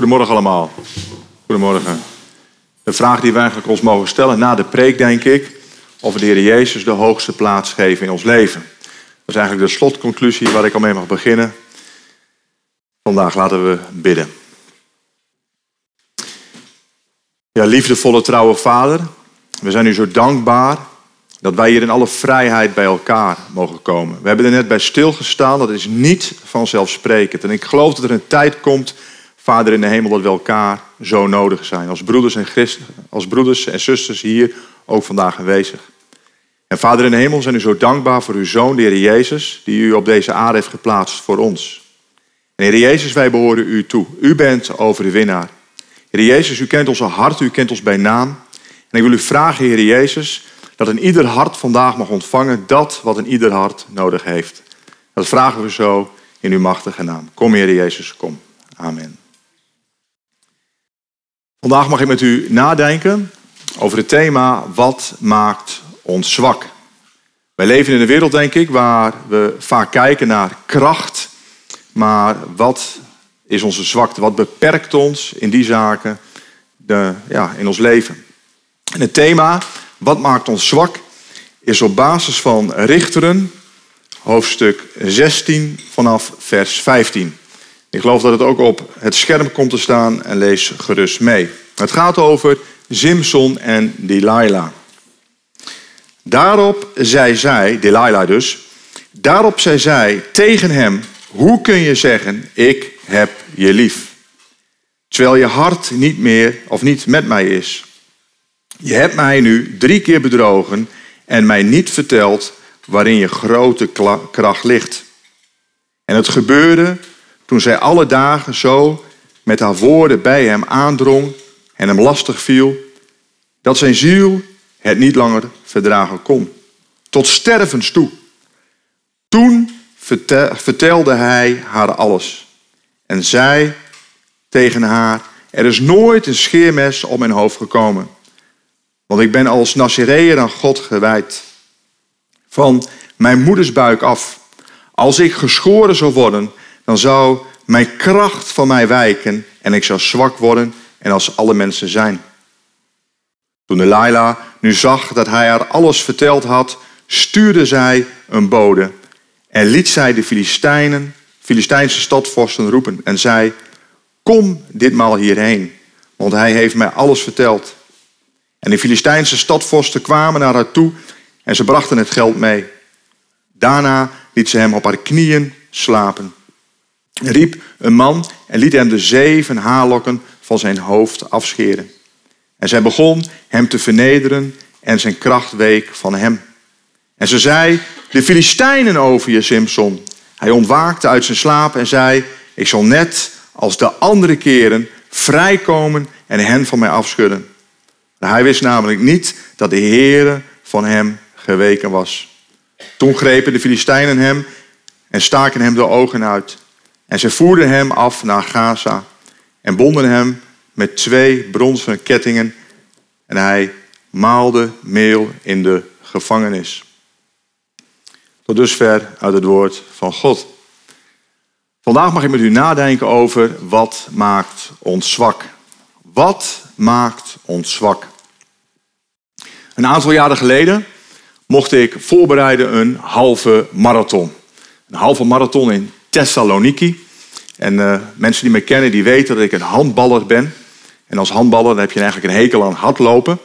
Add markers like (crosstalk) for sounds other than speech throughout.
Goedemorgen allemaal. Goedemorgen. De vraag die we eigenlijk ons mogen stellen na de preek, denk ik, of we de Heer Jezus de hoogste plaats geven in ons leven. Dat is eigenlijk de slotconclusie waar ik al mee mag beginnen. Vandaag laten we bidden. Ja, liefdevolle trouwe Vader, we zijn u zo dankbaar dat wij hier in alle vrijheid bij elkaar mogen komen. We hebben er net bij stilgestaan, dat is niet vanzelfsprekend. En ik geloof dat er een tijd komt, Vader in de hemel, dat we elkaar zo nodig zijn. Als broeders en, christen, als broeders en zusters hier ook vandaag aanwezig. En Vader in de hemel, zijn u zo dankbaar voor uw Zoon, de Heer Jezus, die u op deze aarde heeft geplaatst voor ons. En Heer Jezus, wij behoren u toe. U bent over de winnaar. Heer Jezus, u kent onze hart, u kent ons bij naam. En ik wil u vragen, Heer Jezus, dat een ieder hart vandaag mag ontvangen dat wat een ieder hart nodig heeft. Dat vragen we zo in uw machtige naam. Kom, Heer Jezus, kom. Amen. Vandaag mag ik met u nadenken over het thema wat maakt ons zwak. Wij leven in een wereld, denk ik, waar we vaak kijken naar kracht, maar wat is onze zwakte? Wat beperkt ons in die zaken de, ja, in ons leven? En het thema, wat maakt ons zwak, is op basis van Richteren, hoofdstuk 16 vanaf vers 15. Ik geloof dat het ook op het scherm komt te staan en lees gerust mee. Het gaat over Simson en Delilah. Daarop zei zij, Delilah dus, daarop zei zij tegen hem, hoe kun je zeggen, ik heb je lief? Terwijl je hart niet meer of niet met mij is. Je hebt mij nu drie keer bedrogen en mij niet verteld waarin je grote kracht ligt. En het gebeurde toen zij alle dagen zo met haar woorden bij hem aandrong en hem lastig viel, dat zijn ziel het niet langer verdragen kon. Tot stervens toe. Toen vertelde hij haar alles. En zei tegen haar, er is nooit een scheermes op mijn hoofd gekomen. Want ik ben als Nazireër aan God gewijd. Van mijn moeders buik af. Als ik geschoren zou worden, dan zou mijn kracht van mij wijken en ik zou zwak worden en als alle mensen zijn. Toen Delilah nu zag dat hij haar alles verteld had, stuurde zij een bode en liet zij de Filistijnen, Filistijnse stadvorsten roepen en zei, kom ditmaal hierheen, want hij heeft mij alles verteld. En de Filistijnse stadvorsten kwamen naar haar toe en ze brachten het geld mee. Daarna liet ze hem op haar knieën slapen. Riep een man en liet hem de zeven haarlokken van zijn hoofd afscheren. En zij begon hem te vernederen en zijn kracht week van hem. En ze zei, de Filistijnen over je, Simpson. Hij ontwaakte uit zijn slaap en zei, ik zal net als de andere keren vrijkomen en hen van mij afschudden. Maar hij wist namelijk niet dat de Heere van hem geweken was. Toen grepen de Filistijnen hem en staken hem de ogen uit. En ze voerden hem af naar Gaza en bonden hem met twee bronzen kettingen. En hij maalde meel in de gevangenis. Tot dusver uit het woord van God. Vandaag mag ik met u nadenken over wat maakt ons zwak. Wat maakt ons zwak? Een aantal jaren geleden mocht ik voorbereiden een halve marathon. Een halve marathon in Thessaloniki. En uh, mensen die me kennen, die weten dat ik een handballer ben. En als handballer heb je eigenlijk een hekel aan hardlopen.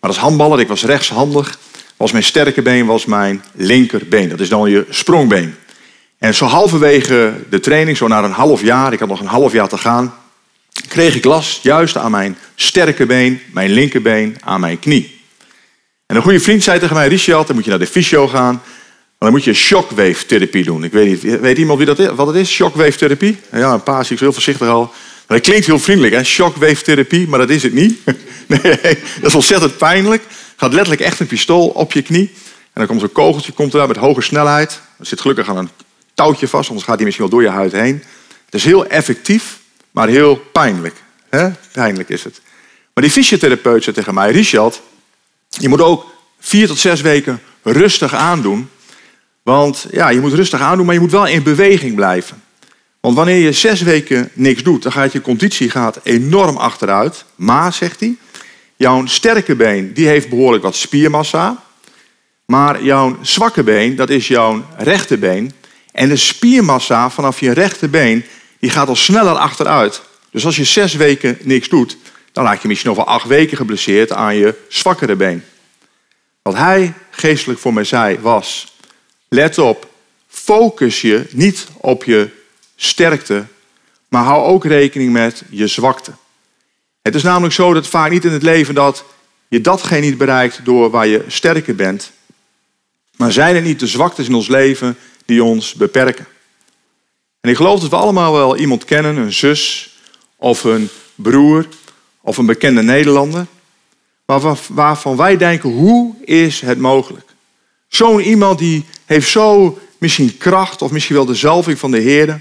Maar als handballer, ik was rechtshandig, was mijn sterke been was mijn linkerbeen. Dat is dan je sprongbeen. En zo halverwege de training, zo na een half jaar, ik had nog een half jaar te gaan, kreeg ik last juist aan mijn sterke been, mijn linkerbeen, aan mijn knie. En een goede vriend zei tegen mij, Richard, dan moet je naar de fysio gaan. Dan moet je shockwave therapie doen. Ik weet niet, weet iemand wie dat is, wat het is? Shockwave therapie? Ja, een paar ik heel voorzichtig al. Dat klinkt heel vriendelijk, hè? Shockwave therapie, maar dat is het niet. (laughs) Nee, dat is ontzettend pijnlijk. Gaat letterlijk echt een pistool op je knie. En dan komt zo'n kogeltje komt eruit met hoge snelheid. Er zit gelukkig aan een touwtje vast, anders gaat hij misschien wel door je huid heen. Het is heel effectief, maar heel pijnlijk. Pijnlijk is het. Maar die fysiotherapeut zei tegen mij, Richard, je moet ook vier tot zes weken rustig aandoen. Want ja, je moet rustig aandoen, maar je moet wel in beweging blijven. Want wanneer je zes weken niks doet, dan gaat je conditie gaat enorm achteruit. Maar, zegt hij, jouw sterke been die heeft behoorlijk wat spiermassa. Maar jouw zwakke been, dat is jouw rechterbeen. En de spiermassa vanaf je rechterbeen, die gaat al sneller achteruit. Dus als je zes weken niks doet, dan raak je misschien over acht weken geblesseerd aan je zwakkere been. Wat hij geestelijk voor mij zei was, let op, focus je niet op je sterkte, maar hou ook rekening met je zwakte. Het is namelijk zo dat vaak niet in het leven dat je datgene niet bereikt door waar je sterker bent, maar zijn het niet de zwaktes in ons leven die ons beperken. En ik geloof dat we allemaal wel iemand kennen, een zus of een broer of een bekende Nederlander, waarvan wij denken, hoe is het mogelijk? Zo'n iemand die heeft zo misschien kracht of misschien wel de zalving van de Heer,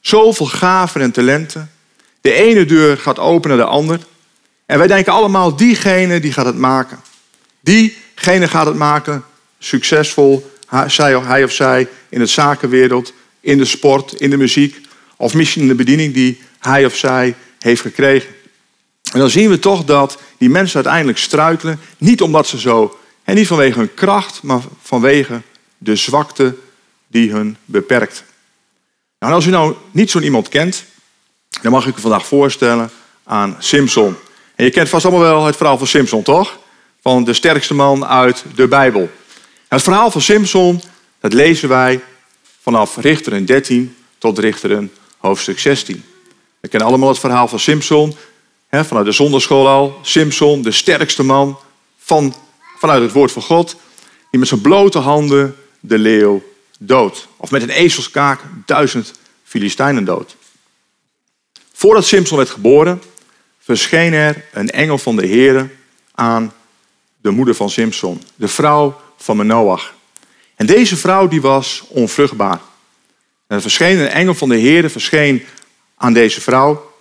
zoveel gaven en talenten. De ene deur gaat open naar de ander. En wij denken allemaal, diegene die gaat het maken. Diegene gaat het maken, succesvol, hij of zij, in het zakenwereld, in de sport, in de muziek. Of misschien in de bediening die hij of zij heeft gekregen. En dan zien we toch dat die mensen uiteindelijk struikelen. Niet omdat ze zo, en niet vanwege hun kracht, maar vanwege de zwakte die hun beperkt. Nou, als u nou niet zo'n iemand kent, dan mag ik u vandaag voorstellen aan Simpson. En je kent vast allemaal wel het verhaal van Simpson, toch? Van de sterkste man uit de Bijbel. Het verhaal van Simpson, dat lezen wij vanaf Richteren 13 tot Richteren hoofdstuk 16. We kennen allemaal het verhaal van Simpson, hè, vanuit de zonderschool al. Simpson, de sterkste man van, vanuit het woord van God, die met zijn blote handen de leeuw dood. Of met een ezelskaak duizend Filistijnen dood. Voordat Simpson werd geboren, verscheen er een engel van de Heer aan de moeder van Simpson, de vrouw van Manoach. En deze vrouw die was onvruchtbaar. Er verscheen een engel van de Heer, verscheen aan deze vrouw.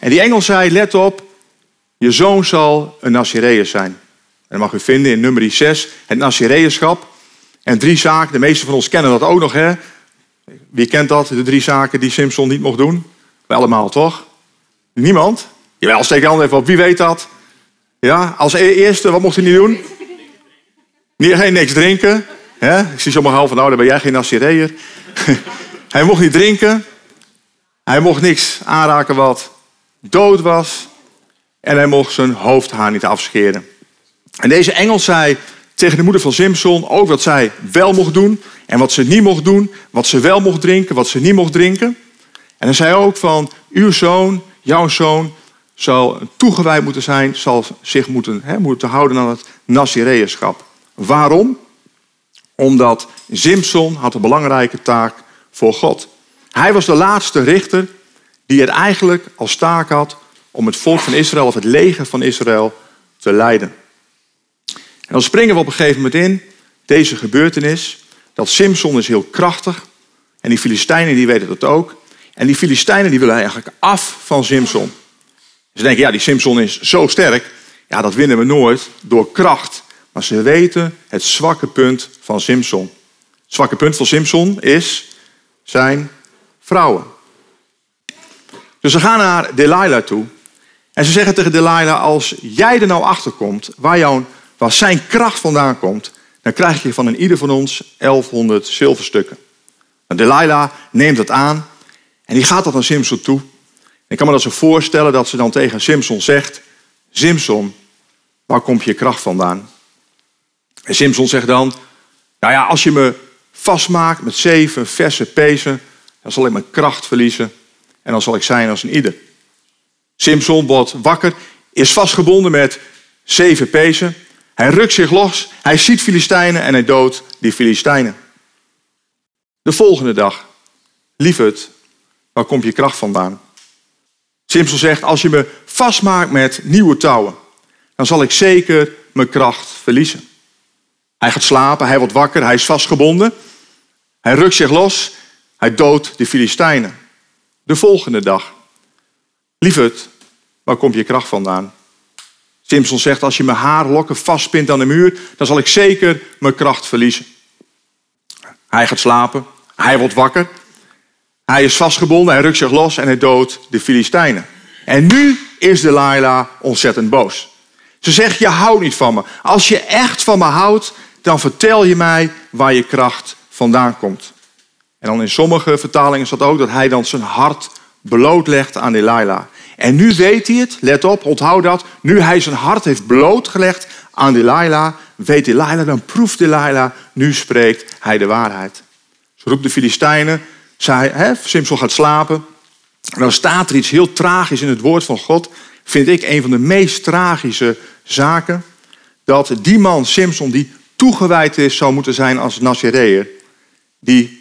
En die engel zei, let op, je zoon zal een Nazireër zijn. En dat mag u vinden in nummer 6, het Nazireërschap. En drie zaken, de meeste van ons kennen dat ook nog. Hè? Wie kent dat, de drie zaken die Simpson niet mocht doen? Wij allemaal, toch? Niemand? Jawel, steek de hand even op. Wie weet dat? Ja, als e- eerste, wat mocht hij niet doen? Niet, geen niks drinken. Hè? Ik zie sommigen al van, nou, dan ben jij geen Nazireër. (laughs) hij mocht niet drinken. Hij mocht niks aanraken wat dood was. En hij mocht zijn hoofdhaar niet afscheren. En deze engel zei tegen de moeder van Simpson ook wat zij wel mocht doen en wat ze niet mocht doen, wat ze wel mocht drinken, wat ze niet mocht drinken. En hij zei ook van, uw zoon, jouw zoon, zal toegewijd moeten zijn, zal zich moeten, hè, moeten houden aan het Nazireënschap. Waarom? Omdat Simpson had een belangrijke taak voor God. Hij was de laatste richter die het eigenlijk als taak had om het volk van Israël of het leger van Israël te leiden. En dan springen we op een gegeven moment in, deze gebeurtenis, dat Simson is heel krachtig. En die Filistijnen die weten dat ook. En die Filistijnen die willen eigenlijk af van Simson. Ze denken, ja, die Simson is zo sterk. Ja, dat winnen we nooit door kracht. Maar ze weten het zwakke punt van Simson. Het zwakke punt van Simson is zijn vrouwen. Dus ze gaan naar Delilah toe. En ze zeggen tegen Delilah, als jij er nou achter komt waar jouw waar zijn kracht vandaan komt, dan krijg je van een ieder van ons 1100 zilverstukken. En Delilah neemt dat aan en die gaat dat naar Simpson toe. Ik kan me dat zo voorstellen dat ze dan tegen Simpson zegt: Simpson, waar komt je kracht vandaan? En Simpson zegt dan: Nou ja, als je me vastmaakt met zeven verse pezen, dan zal ik mijn kracht verliezen en dan zal ik zijn als een ieder. Simpson wordt wakker, is vastgebonden met zeven pezen hij rukt zich los, hij ziet Filistijnen en hij doodt die Filistijnen. De volgende dag, lieverd, waar komt je kracht vandaan? Simpson zegt, als je me vastmaakt met nieuwe touwen, dan zal ik zeker mijn kracht verliezen. Hij gaat slapen, hij wordt wakker, hij is vastgebonden. Hij rukt zich los, hij doodt de Filistijnen. De volgende dag, lieverd, waar komt je kracht vandaan? Simpson zegt, als je mijn haarlokken vastpint aan de muur, dan zal ik zeker mijn kracht verliezen. Hij gaat slapen, hij wordt wakker. Hij is vastgebonden, hij rukt zich los en hij doodt de Filistijnen. En nu is Delilah ontzettend boos. Ze zegt, je houdt niet van me. Als je echt van me houdt, dan vertel je mij waar je kracht vandaan komt. En dan in sommige vertalingen staat ook dat hij dan zijn hart blootlegt aan Delilah. En nu weet hij het, let op, onthoud dat. Nu hij zijn hart heeft blootgelegd aan Delilah, weet Delilah, dan proeft Delilah, nu spreekt hij de waarheid. Ze roept de Filistijnen, zij, hè, Simpson gaat slapen. En dan staat er iets heel tragisch in het woord van God. Vind ik een van de meest tragische zaken. Dat die man, Simpson, die toegewijd is, zou moeten zijn als Nazireër. Die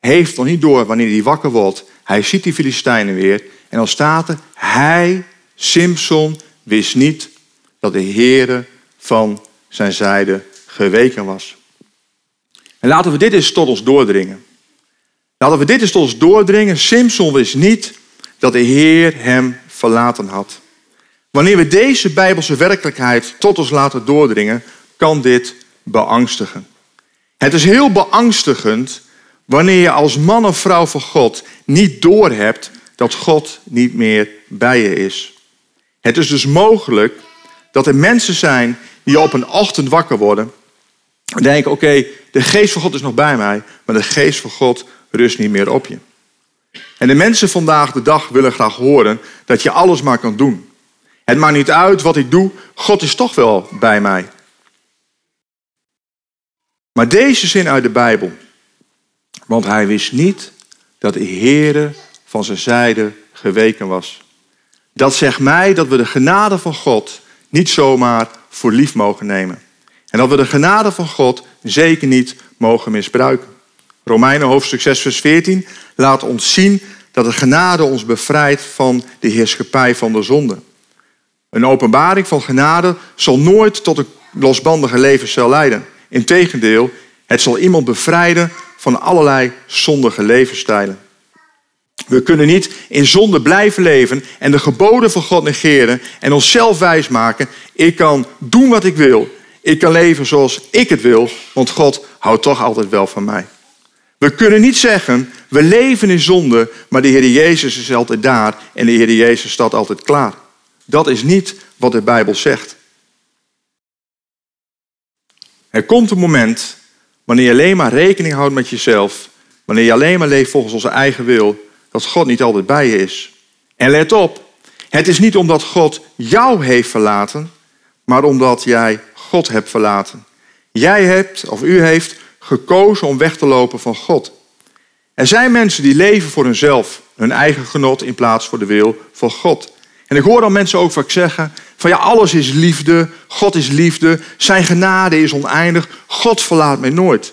heeft nog niet door wanneer hij wakker wordt. Hij ziet die Filistijnen weer. En dan staat er, hij, Simpson, wist niet dat de Heere van zijn zijde geweken was. En laten we dit eens tot ons doordringen. Laten we dit eens tot ons doordringen. Simpson wist niet dat de Heer hem verlaten had. Wanneer we deze Bijbelse werkelijkheid tot ons laten doordringen, kan dit beangstigen. Het is heel beangstigend wanneer je als man of vrouw van God niet doorhebt dat God niet meer bij je is. Het is dus mogelijk dat er mensen zijn die op een ochtend wakker worden en denken: oké, de geest van God is nog bij mij, maar de geest van God rust niet meer op je. En de mensen vandaag de dag willen graag horen dat je alles maar kan doen. Het maakt niet uit wat ik doe, God is toch wel bij mij. Maar deze zin uit de Bijbel, want hij wist niet dat de Heere van zijn zijde geweken was. Dat zegt mij dat we de genade van God niet zomaar voor lief mogen nemen. En dat we de genade van God zeker niet mogen misbruiken. Romeinen hoofdstuk 6 vers 14 laat ons zien dat de genade ons bevrijdt van de heerschappij van de zonde. Een openbaring van genade zal nooit tot een losbandige levenscel leiden. Integendeel, het zal iemand bevrijden van allerlei zondige levensstijlen. We kunnen niet in zonde blijven leven en de geboden van God negeren en onszelf wijsmaken. Ik kan doen wat ik wil. Ik kan leven zoals ik het wil, want God houdt toch altijd wel van mij. We kunnen niet zeggen, we leven in zonde, maar de Heer Jezus is altijd daar en de Heer Jezus staat altijd klaar. Dat is niet wat de Bijbel zegt. Er komt een moment wanneer je alleen maar rekening houdt met jezelf, wanneer je alleen maar leeft volgens onze eigen wil, dat God niet altijd bij je is. En let op, het is niet omdat God jou heeft verlaten, maar omdat jij God hebt verlaten. Jij hebt, of u heeft, gekozen om weg te lopen van God. Er zijn mensen die leven voor hunzelf, hun eigen genot, in plaats voor de wil van God. En ik hoor dan mensen ook vaak zeggen: van ja, alles is liefde, God is liefde, zijn genade is oneindig, God verlaat mij nooit.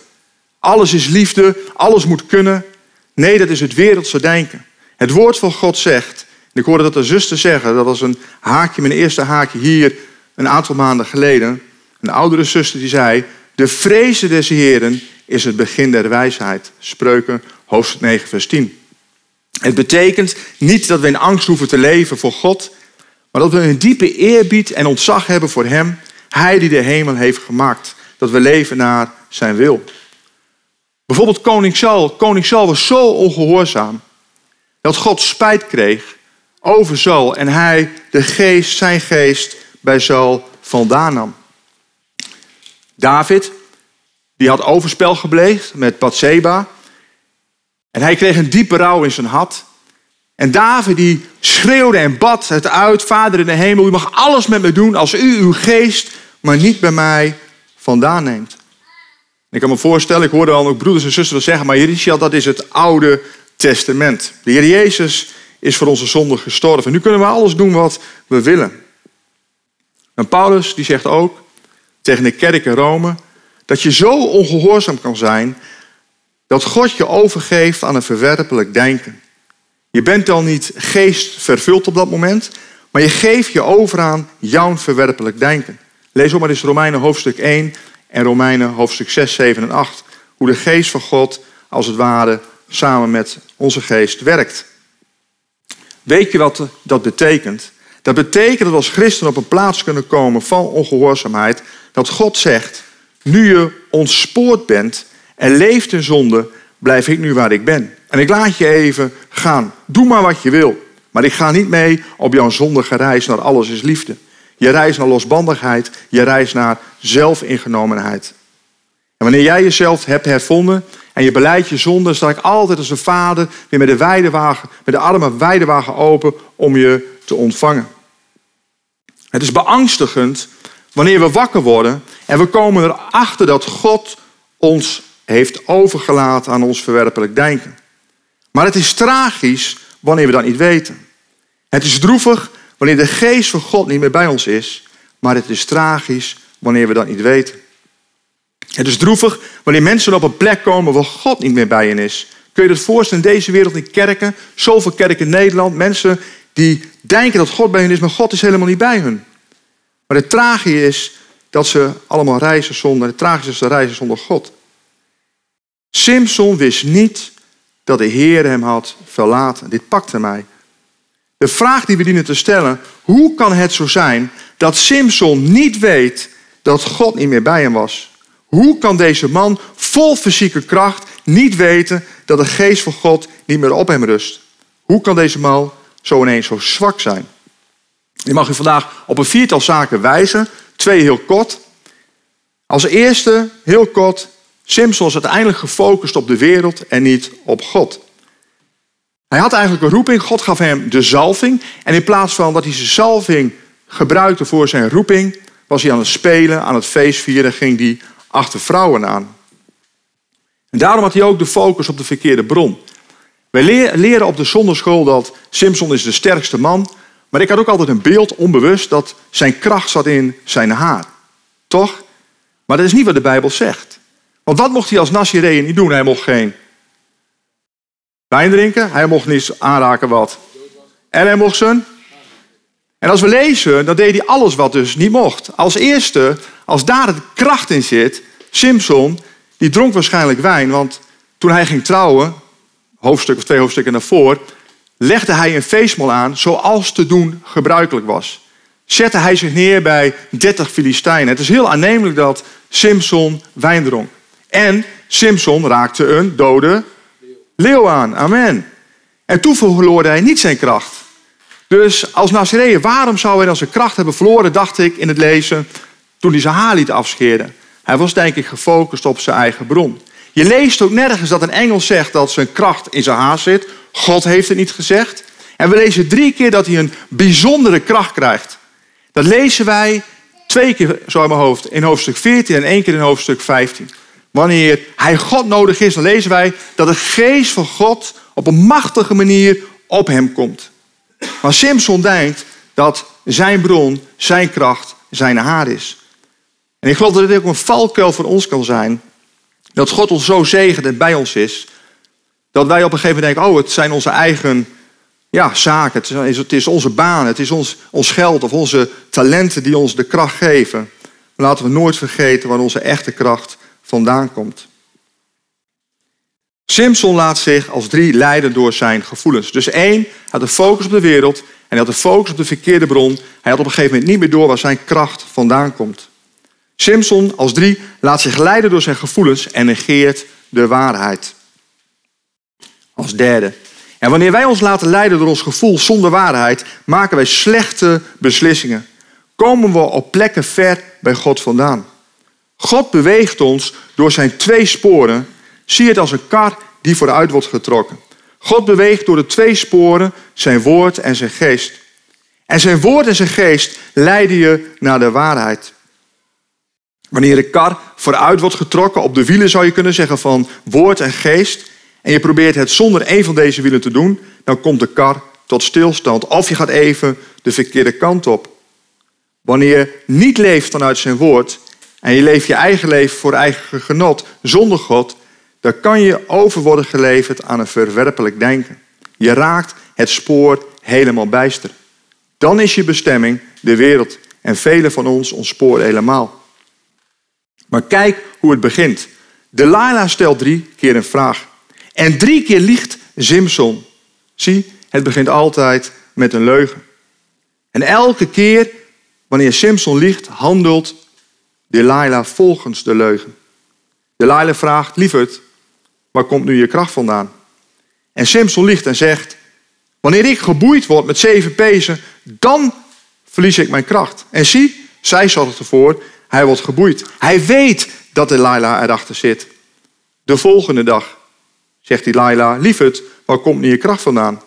Alles is liefde, alles moet kunnen. Nee, dat is het wereldse denken. Het woord van God zegt, ik hoorde dat de zuster zeggen, dat was een haakje, mijn eerste haakje hier een aantal maanden geleden. Een oudere zuster die zei, de vrezen des Heren is het begin der wijsheid. Spreuken, hoofdstuk 9, vers 10. Het betekent niet dat we in angst hoeven te leven voor God, maar dat we een diepe eerbied en ontzag hebben voor Hem, Hij die de hemel heeft gemaakt. Dat we leven naar Zijn wil. Bijvoorbeeld koning Saul. Koning Saul was zo ongehoorzaam dat God spijt kreeg over Saul en hij de geest, zijn geest bij Saul vandaan nam. David, die had overspel gebleegd met Bathseba. En hij kreeg een diepe rouw in zijn hart. En David die schreeuwde en bad het uit, Vader in de hemel, u mag alles met me doen als u uw geest maar niet bij mij vandaan neemt. Ik kan me voorstellen, ik hoorde al ook broeders en zusters zeggen, maar Jerisha, dat is het Oude Testament. De Heer Jezus is voor onze zonde gestorven. En nu kunnen we alles doen wat we willen. En Paulus die zegt ook tegen de kerk in Rome dat je zo ongehoorzaam kan zijn dat God je overgeeft aan een verwerpelijk denken. Je bent dan niet geest vervuld op dat moment, maar je geeft je over aan jouw verwerpelijk denken. Lees ook maar eens Romeinen hoofdstuk 1 en Romeinen hoofdstuk 6, 7 en 8. Hoe de geest van God als het ware samen met onze geest werkt. Weet je wat dat betekent? Dat betekent dat als christen op een plaats kunnen komen van ongehoorzaamheid. Dat God zegt, nu je ontspoord bent en leeft in zonde, blijf ik nu waar ik ben. En ik laat je even gaan. Doe maar wat je wil. Maar ik ga niet mee op jouw zondige reis naar alles is liefde. Je reis naar losbandigheid, je reis naar zelfingenomenheid. En wanneer jij jezelf hebt hervonden en je beleidt je zonde, sta ik altijd als een vader weer met de, weidewagen, met de weidewagen open om je te ontvangen. Het is beangstigend wanneer we wakker worden en we komen erachter dat God ons heeft overgelaten aan ons verwerpelijk denken. Maar het is tragisch wanneer we dat niet weten. Het is droevig wanneer de geest van God niet meer bij ons is, maar het is tragisch wanneer we dat niet weten. Het is droevig wanneer mensen op een plek komen waar God niet meer bij hen is. Kun je het voorstellen in deze wereld in kerken, zoveel kerken in Nederland, mensen die denken dat God bij hen is, maar God is helemaal niet bij hen. Maar het tragische is dat ze allemaal reizen zonder, het tragische is dat ze reizen zonder God. Simpson wist niet dat de Heer hem had verlaten. Dit pakte mij. De vraag die we dienen te stellen, hoe kan het zo zijn dat Simpson niet weet dat God niet meer bij hem was? Hoe kan deze man vol fysieke kracht niet weten dat de geest van God niet meer op hem rust? Hoe kan deze man zo ineens zo zwak zijn? Ik mag u vandaag op een viertal zaken wijzen. Twee heel kort. Als eerste, heel kort, Simpson is uiteindelijk gefocust op de wereld en niet op God. Hij had eigenlijk een roeping, God gaf hem de zalving. En in plaats van dat hij zijn zalving gebruikte voor zijn roeping, was hij aan het spelen, aan het feestvieren, ging hij achter vrouwen aan. En daarom had hij ook de focus op de verkeerde bron. Wij leren op de zonderschool dat Simpson is de sterkste man. Maar ik had ook altijd een beeld, onbewust, dat zijn kracht zat in zijn haar. Toch? Maar dat is niet wat de Bijbel zegt. Want wat mocht hij als Nazireën niet doen? Hij mocht geen wijn drinken. Hij mocht niet aanraken wat. En hij mocht zijn. En als we lezen, dan deed hij alles wat dus niet mocht. Als eerste, als daar de kracht in zit, Simpson, die dronk waarschijnlijk wijn. Want toen hij ging trouwen, hoofdstuk of twee hoofdstukken daarvoor, legde hij een feestmaal aan zoals te doen gebruikelijk was. Zette hij zich neer bij 30 Filistijnen. Het is heel aannemelijk dat Simpson wijn dronk. En Simpson raakte een dode leeuw aan. Amen. En toen verloor hij niet zijn kracht. Dus als Nazareër, waarom zou hij dan zijn kracht hebben verloren, dacht ik in het lezen, toen hij zijn haar liet afscheren. Hij was denk ik gefocust op zijn eigen bron. Je leest ook nergens dat een engel zegt dat zijn kracht in zijn haar zit. God heeft het niet gezegd. En we lezen drie keer dat hij een bijzondere kracht krijgt. Dat lezen wij twee keer zo in mijn hoofd. In hoofdstuk 14 en één keer in hoofdstuk 15. Wanneer hij God nodig is, dan lezen wij dat de geest van God op een machtige manier op hem komt. Maar Simpson denkt dat zijn bron, zijn kracht, zijn haar is. En ik geloof dat dit ook een valkuil voor ons kan zijn. Dat God ons zo zegent en bij ons is. Dat wij op een gegeven moment denken, oh het zijn onze eigen ja, zaken. Het is, het is onze baan, het is ons, ons geld of onze talenten die ons de kracht geven. Laten we nooit vergeten waar onze echte kracht vandaan komt. Simpson laat zich als drie leiden door zijn gevoelens. Dus één, had de focus op de wereld en hij had de focus op de verkeerde bron. Hij had op een gegeven moment niet meer door waar zijn kracht vandaan komt. Simpson als drie laat zich leiden door zijn gevoelens en negeert de waarheid. Als derde. En wanneer wij ons laten leiden door ons gevoel zonder waarheid, maken wij slechte beslissingen. Komen we op plekken ver bij God vandaan. God beweegt ons door zijn twee sporen. Zie het als een kar die vooruit wordt getrokken. God beweegt door de twee sporen, zijn woord en zijn geest. En zijn woord en zijn geest leiden je naar de waarheid. Wanneer de kar vooruit wordt getrokken, op de wielen zou je kunnen zeggen van woord en geest, en je probeert het zonder een van deze wielen te doen, dan komt de kar tot stilstand. Of je gaat even de verkeerde kant op. Wanneer je niet leeft vanuit zijn woord en je leeft je eigen leven voor eigen genot zonder God, dan kan je over worden geleverd aan een verwerpelijk denken. Je raakt het spoor helemaal bijster. Dan is je bestemming de wereld en velen van ons spoor helemaal. Maar kijk hoe het begint. Delilah stelt drie keer een vraag. En drie keer liegt Simpson. Zie, het begint altijd met een leugen. En elke keer wanneer Simpson liegt, handelt Delilah volgens de leugen. Delilah vraagt, lieverd, waar komt nu je kracht vandaan? En Simpson liegt en zegt, wanneer ik geboeid word met zeven pezen, dan verlies ik mijn kracht. En zie, zij zorgt ervoor, hij wordt geboeid. Hij weet dat Delilah erachter zit. De volgende dag zegt Delilah, lieverd, waar komt nu je kracht vandaan?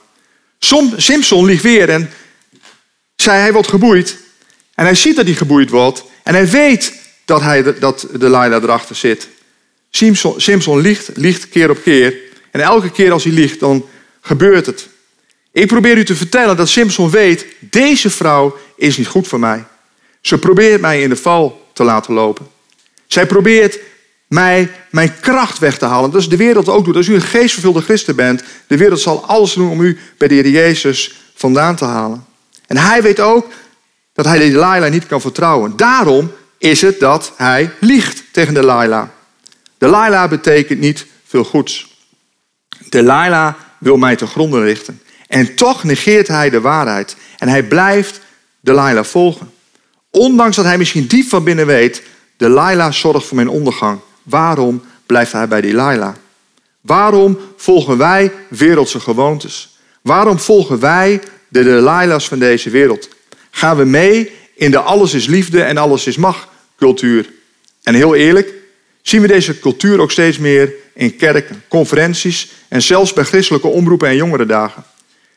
Simpson liegt weer en zei hij wordt geboeid. En hij ziet dat hij geboeid wordt. En hij weet dat, hij, dat Delilah erachter zit. Simpson, Simpson liegt, liegt keer op keer. En elke keer als hij liegt, dan gebeurt het. Ik probeer u te vertellen dat Simpson weet, deze vrouw is niet goed voor mij. Ze probeert mij in de val te laten lopen. Zij probeert mij mijn kracht weg te halen. Dat is de wereld ook doet. Als u een geestvervulde christen bent, de wereld zal alles doen om u bij de Heer Jezus vandaan te halen. En hij weet ook dat hij de Delilah niet kan vertrouwen. Daarom is het dat hij liegt tegen de Delilah. Delilah betekent niet veel goeds. Delilah wil mij te gronden richten. En toch negeert hij de waarheid. En hij blijft Delilah volgen. Ondanks dat hij misschien diep van binnen weet, Delilah zorgt voor mijn ondergang. Waarom blijft hij bij Delilah? Waarom volgen wij wereldse gewoontes? Waarom volgen wij de Delilahs van deze wereld? Gaan we mee in de alles is liefde en alles is macht cultuur? En heel eerlijk, zien we deze cultuur ook steeds meer in kerken, conferenties en zelfs bij christelijke omroepen en jongerendagen.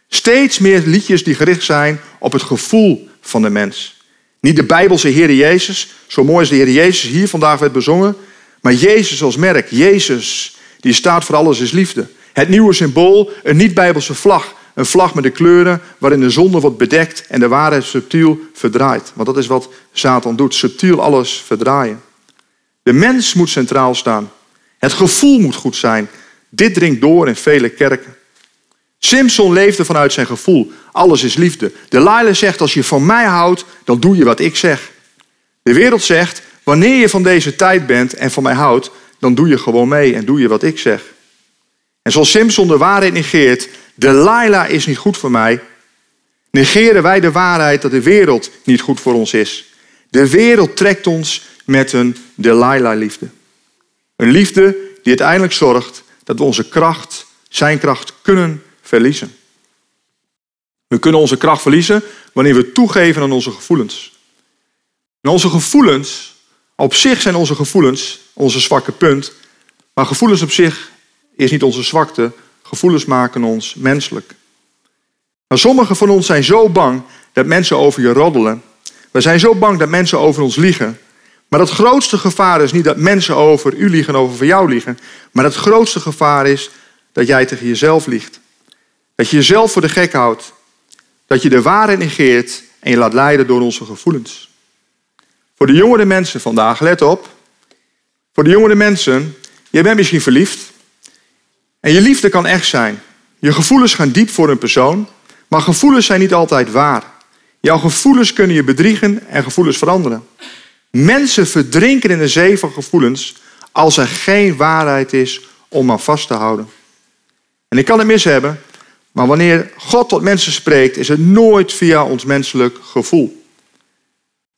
Steeds meer liedjes die gericht zijn op het gevoel van de mens. Niet de Bijbelse Heer Jezus, zo mooi als de Heer Jezus hier vandaag werd bezongen, maar Jezus als merk. Jezus, die staat voor alles is liefde. Het nieuwe symbool, een niet-Bijbelse vlag. Een vlag met de kleuren waarin de zonde wordt bedekt en de waarheid subtiel verdraait. Want dat is wat Satan doet, subtiel alles verdraaien. De mens moet centraal staan. Het gevoel moet goed zijn. Dit dringt door in vele kerken. Simpson leefde vanuit zijn gevoel. Alles is liefde. De Delilah zegt, als je van mij houdt, dan doe je wat ik zeg. De wereld zegt, wanneer je van deze tijd bent en van mij houdt, dan doe je gewoon mee en doe je wat ik zeg. En zoals Simpson de waarheid negeert, Delilah is niet goed voor mij, negeren wij de waarheid dat de wereld niet goed voor ons is. De wereld trekt ons met een Delilah-liefde. Een liefde die uiteindelijk zorgt dat we onze kracht, zijn kracht, kunnen verliezen. We kunnen onze kracht verliezen wanneer we toegeven aan onze gevoelens. En onze gevoelens, op zich zijn onze gevoelens onze zwakke punt, maar gevoelens op zich is niet onze zwakte. Gevoelens maken ons menselijk. Maar sommigen van ons zijn zo bang dat mensen over je roddelen. We zijn zo bang dat mensen over ons liegen. Maar het grootste gevaar is niet dat mensen over u liegen, over jou liegen. Maar het grootste gevaar is dat jij tegen jezelf liegt. Dat je jezelf voor de gek houdt. Dat je de waarheid negeert en je laat leiden door onze gevoelens. Voor de jongere mensen vandaag, let op. Voor de jongere mensen, jij bent misschien verliefd. En je liefde kan echt zijn. Je gevoelens gaan diep voor een persoon. Maar gevoelens zijn niet altijd waar. Jouw gevoelens kunnen je bedriegen en gevoelens veranderen. Mensen verdrinken in de zee van gevoelens als er geen waarheid is om aan vast te houden. En ik kan het mis hebben, maar wanneer God tot mensen spreekt, is het nooit via ons menselijk gevoel.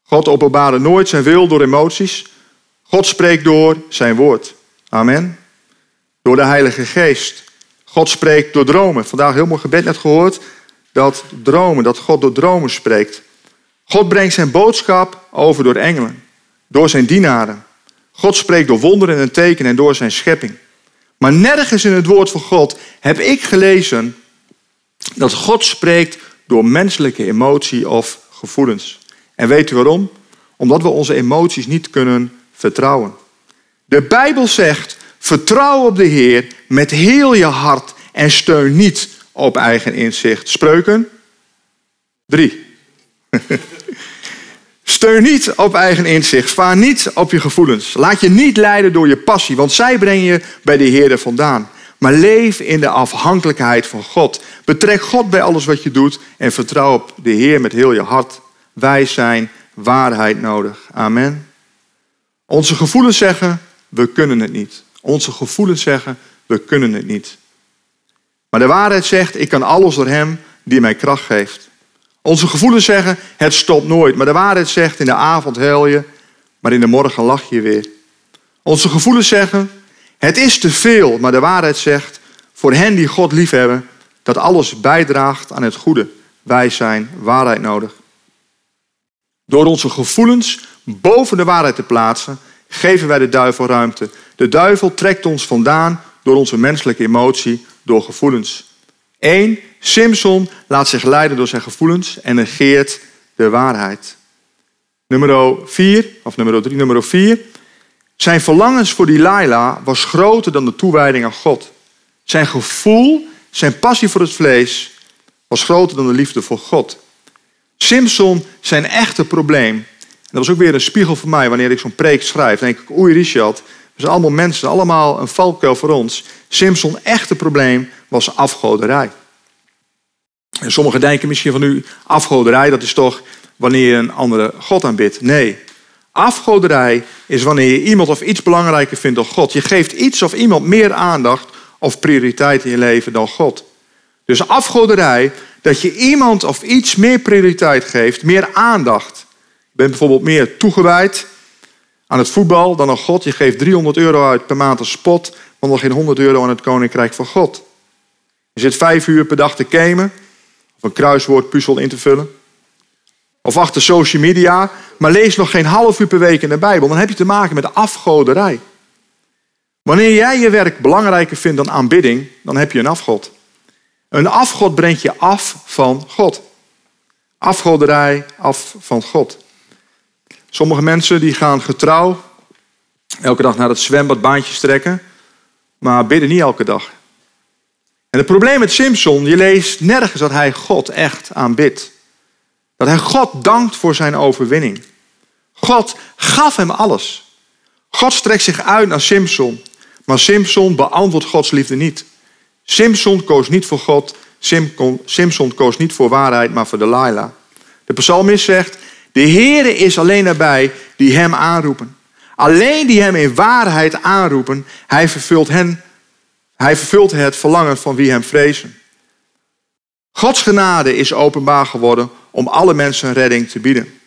God openbaarde nooit zijn wil door emoties. God spreekt door zijn woord. Amen. Door de Heilige Geest. God spreekt door dromen. Vandaag heel mooi gebed net gehoord dat dromen, dat God door dromen spreekt. God brengt zijn boodschap over door engelen, door zijn dienaren. God spreekt door wonderen en tekenen en door zijn schepping. Maar nergens in het woord van God heb ik gelezen dat God spreekt door menselijke emotie of gevoelens. En weet u waarom? Omdat we onze emoties niet kunnen vertrouwen. De Bijbel zegt: vertrouw op de Heer met heel je hart en steun niet op eigen inzicht. Spreuken 3. (laughs) Steun niet op eigen inzicht. Vaar niet op je gevoelens. Laat je niet leiden door je passie, want zij brengen je bij de Heer vandaan. Maar leef in de afhankelijkheid van God. Betrek God bij alles wat je doet en vertrouw op de Heer met heel je hart. Wij zijn waarheid nodig. Amen. Onze gevoelens zeggen, we kunnen het niet. Onze gevoelens zeggen, we kunnen het niet. Maar de waarheid zegt, ik kan alles door Hem die mij kracht geeft. Onze gevoelens zeggen, het stopt nooit. Maar de waarheid zegt, in de avond huil je, maar in de morgen lach je weer. Onze gevoelens zeggen, het is te veel. Maar de waarheid zegt, voor hen die God liefhebben, dat alles bijdraagt aan het goede. Wij zijn waarheid nodig. Door onze gevoelens boven de waarheid te plaatsen, geven wij de duivel ruimte. De duivel trekt ons vandaan door onze menselijke emotie, door gevoelens. 1. Simpson laat zich leiden door zijn gevoelens en negeert de waarheid. Nummer 4, of nummer 3, nummer 4. Zijn verlangens voor Delilah was groter dan de toewijding aan God. Zijn gevoel, zijn passie voor het vlees was groter dan de liefde voor God. Simpson, zijn echte probleem, dat was ook weer een spiegel voor mij wanneer ik zo'n preek schrijf. Denk ik, oei Richard, we zijn allemaal mensen, allemaal een valkuil voor ons. Simpson echte probleem was afgoderij. En sommigen denken misschien van u, afgoderij, dat is toch wanneer je een andere God aanbidt. Nee, afgoderij is wanneer je iemand of iets belangrijker vindt dan God. Je geeft iets of iemand meer aandacht of prioriteit in je leven dan God. Dus afgoderij, dat je iemand of iets meer prioriteit geeft, meer aandacht. Bent bijvoorbeeld meer toegewijd aan het voetbal dan aan God. Je geeft 300 euro uit per maand als spot, maar nog geen 100 euro aan het koninkrijk van God. Je zit vijf uur per dag te gamen of een kruiswoordpuzzel in te vullen. Of achter social media, maar lees nog geen half uur per week in de Bijbel. Dan heb je te maken met afgoderij. Wanneer jij je werk belangrijker vindt dan aanbidding, dan heb je een afgod. Een afgod brengt je af van God. Afgoderij af van God. Sommige mensen die gaan getrouw elke dag naar het zwembad baantjes trekken, maar bidden niet elke dag. En het probleem met Simpson, je leest nergens dat hij God echt aanbidt. Dat hij God dankt voor zijn overwinning. God gaf hem alles. God strekt zich uit naar Simpson, maar Simpson beantwoordt Gods liefde niet. Simpson koos niet voor God, Simpson koos niet voor waarheid, maar voor Delilah. De psalmist zegt, de Heere is alleen nabij die hem aanroepen. Alleen die hem in waarheid aanroepen, hij vervult, hen, hij vervult het verlangen van wie hem vrezen. Gods genade is openbaar geworden om alle mensen redding te bieden.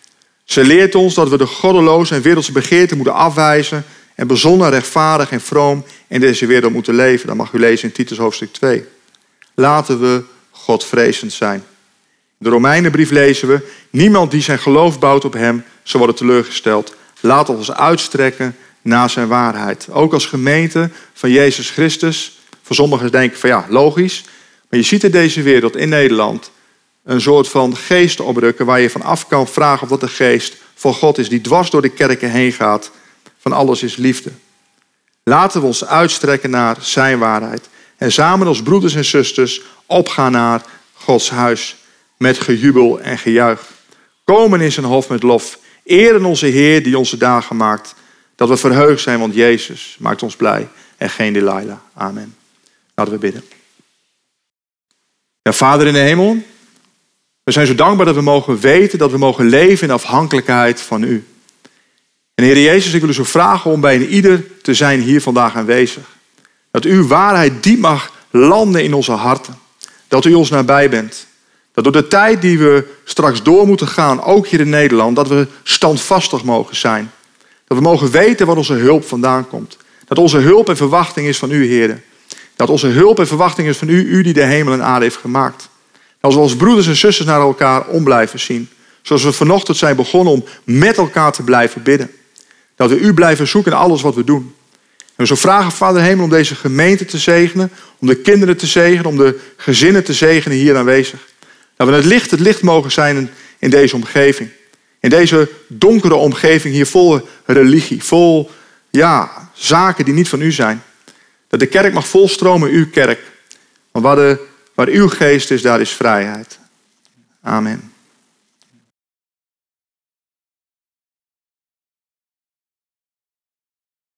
Ze leert ons dat we de goddeloze en wereldse begeerten moeten afwijzen en bezonnen, rechtvaardig en vroom in deze wereld moeten leven. Dat mag u lezen in Titus hoofdstuk 2. Laten we Godvrezend zijn. De Romeinenbrief lezen we: Niemand die zijn geloof bouwt op hem, zal worden teleurgesteld. Laat ons uitstrekken naar zijn waarheid. Ook als gemeente van Jezus Christus. Voor sommigen denken van ja, logisch. Maar je ziet in deze wereld, in Nederland, een soort van geest oprukken waar je van af kan vragen of dat de geest van God is, die dwars door de kerken heen gaat. Van alles is liefde. Laten we ons uitstrekken naar zijn waarheid. En samen als broeders en zusters opgaan naar Gods huis met gejubel en gejuich. Komen in zijn hof met lof. Eren onze Heer die onze dagen maakt. Dat we verheugd zijn, want Jezus maakt ons blij en geen Delilah. Amen. Laten we bidden. Ja, Vader in de hemel, we zijn zo dankbaar dat we mogen weten, dat we mogen leven in afhankelijkheid van U. En Heer Jezus, ik wil u zo vragen om bij een ieder te zijn hier vandaag aanwezig. Dat uw waarheid diep mag landen in onze harten. Dat u ons nabij bent. Dat door de tijd die we straks door moeten gaan, ook hier in Nederland, dat we standvastig mogen zijn. Dat we mogen weten waar onze hulp vandaan komt. Dat onze hulp en verwachting is van u, Heer. Dat onze hulp en verwachting is van u, u die de hemel en aarde heeft gemaakt. Als we als broeders en zusters naar elkaar om blijven zien. Zoals we vanochtend zijn begonnen om met elkaar te blijven bidden. Dat we u blijven zoeken in alles wat we doen. En we zo vragen, Vader Hemel, om deze gemeente te zegenen. Om de kinderen te zegenen, om de gezinnen te zegenen hier aanwezig. Dat we het licht, het licht mogen zijn in deze omgeving. In deze donkere omgeving hier vol religie, vol ja, zaken die niet van u zijn. Dat de kerk mag volstromen, uw kerk. Want waar, de, waar uw geest is, daar is vrijheid. Amen.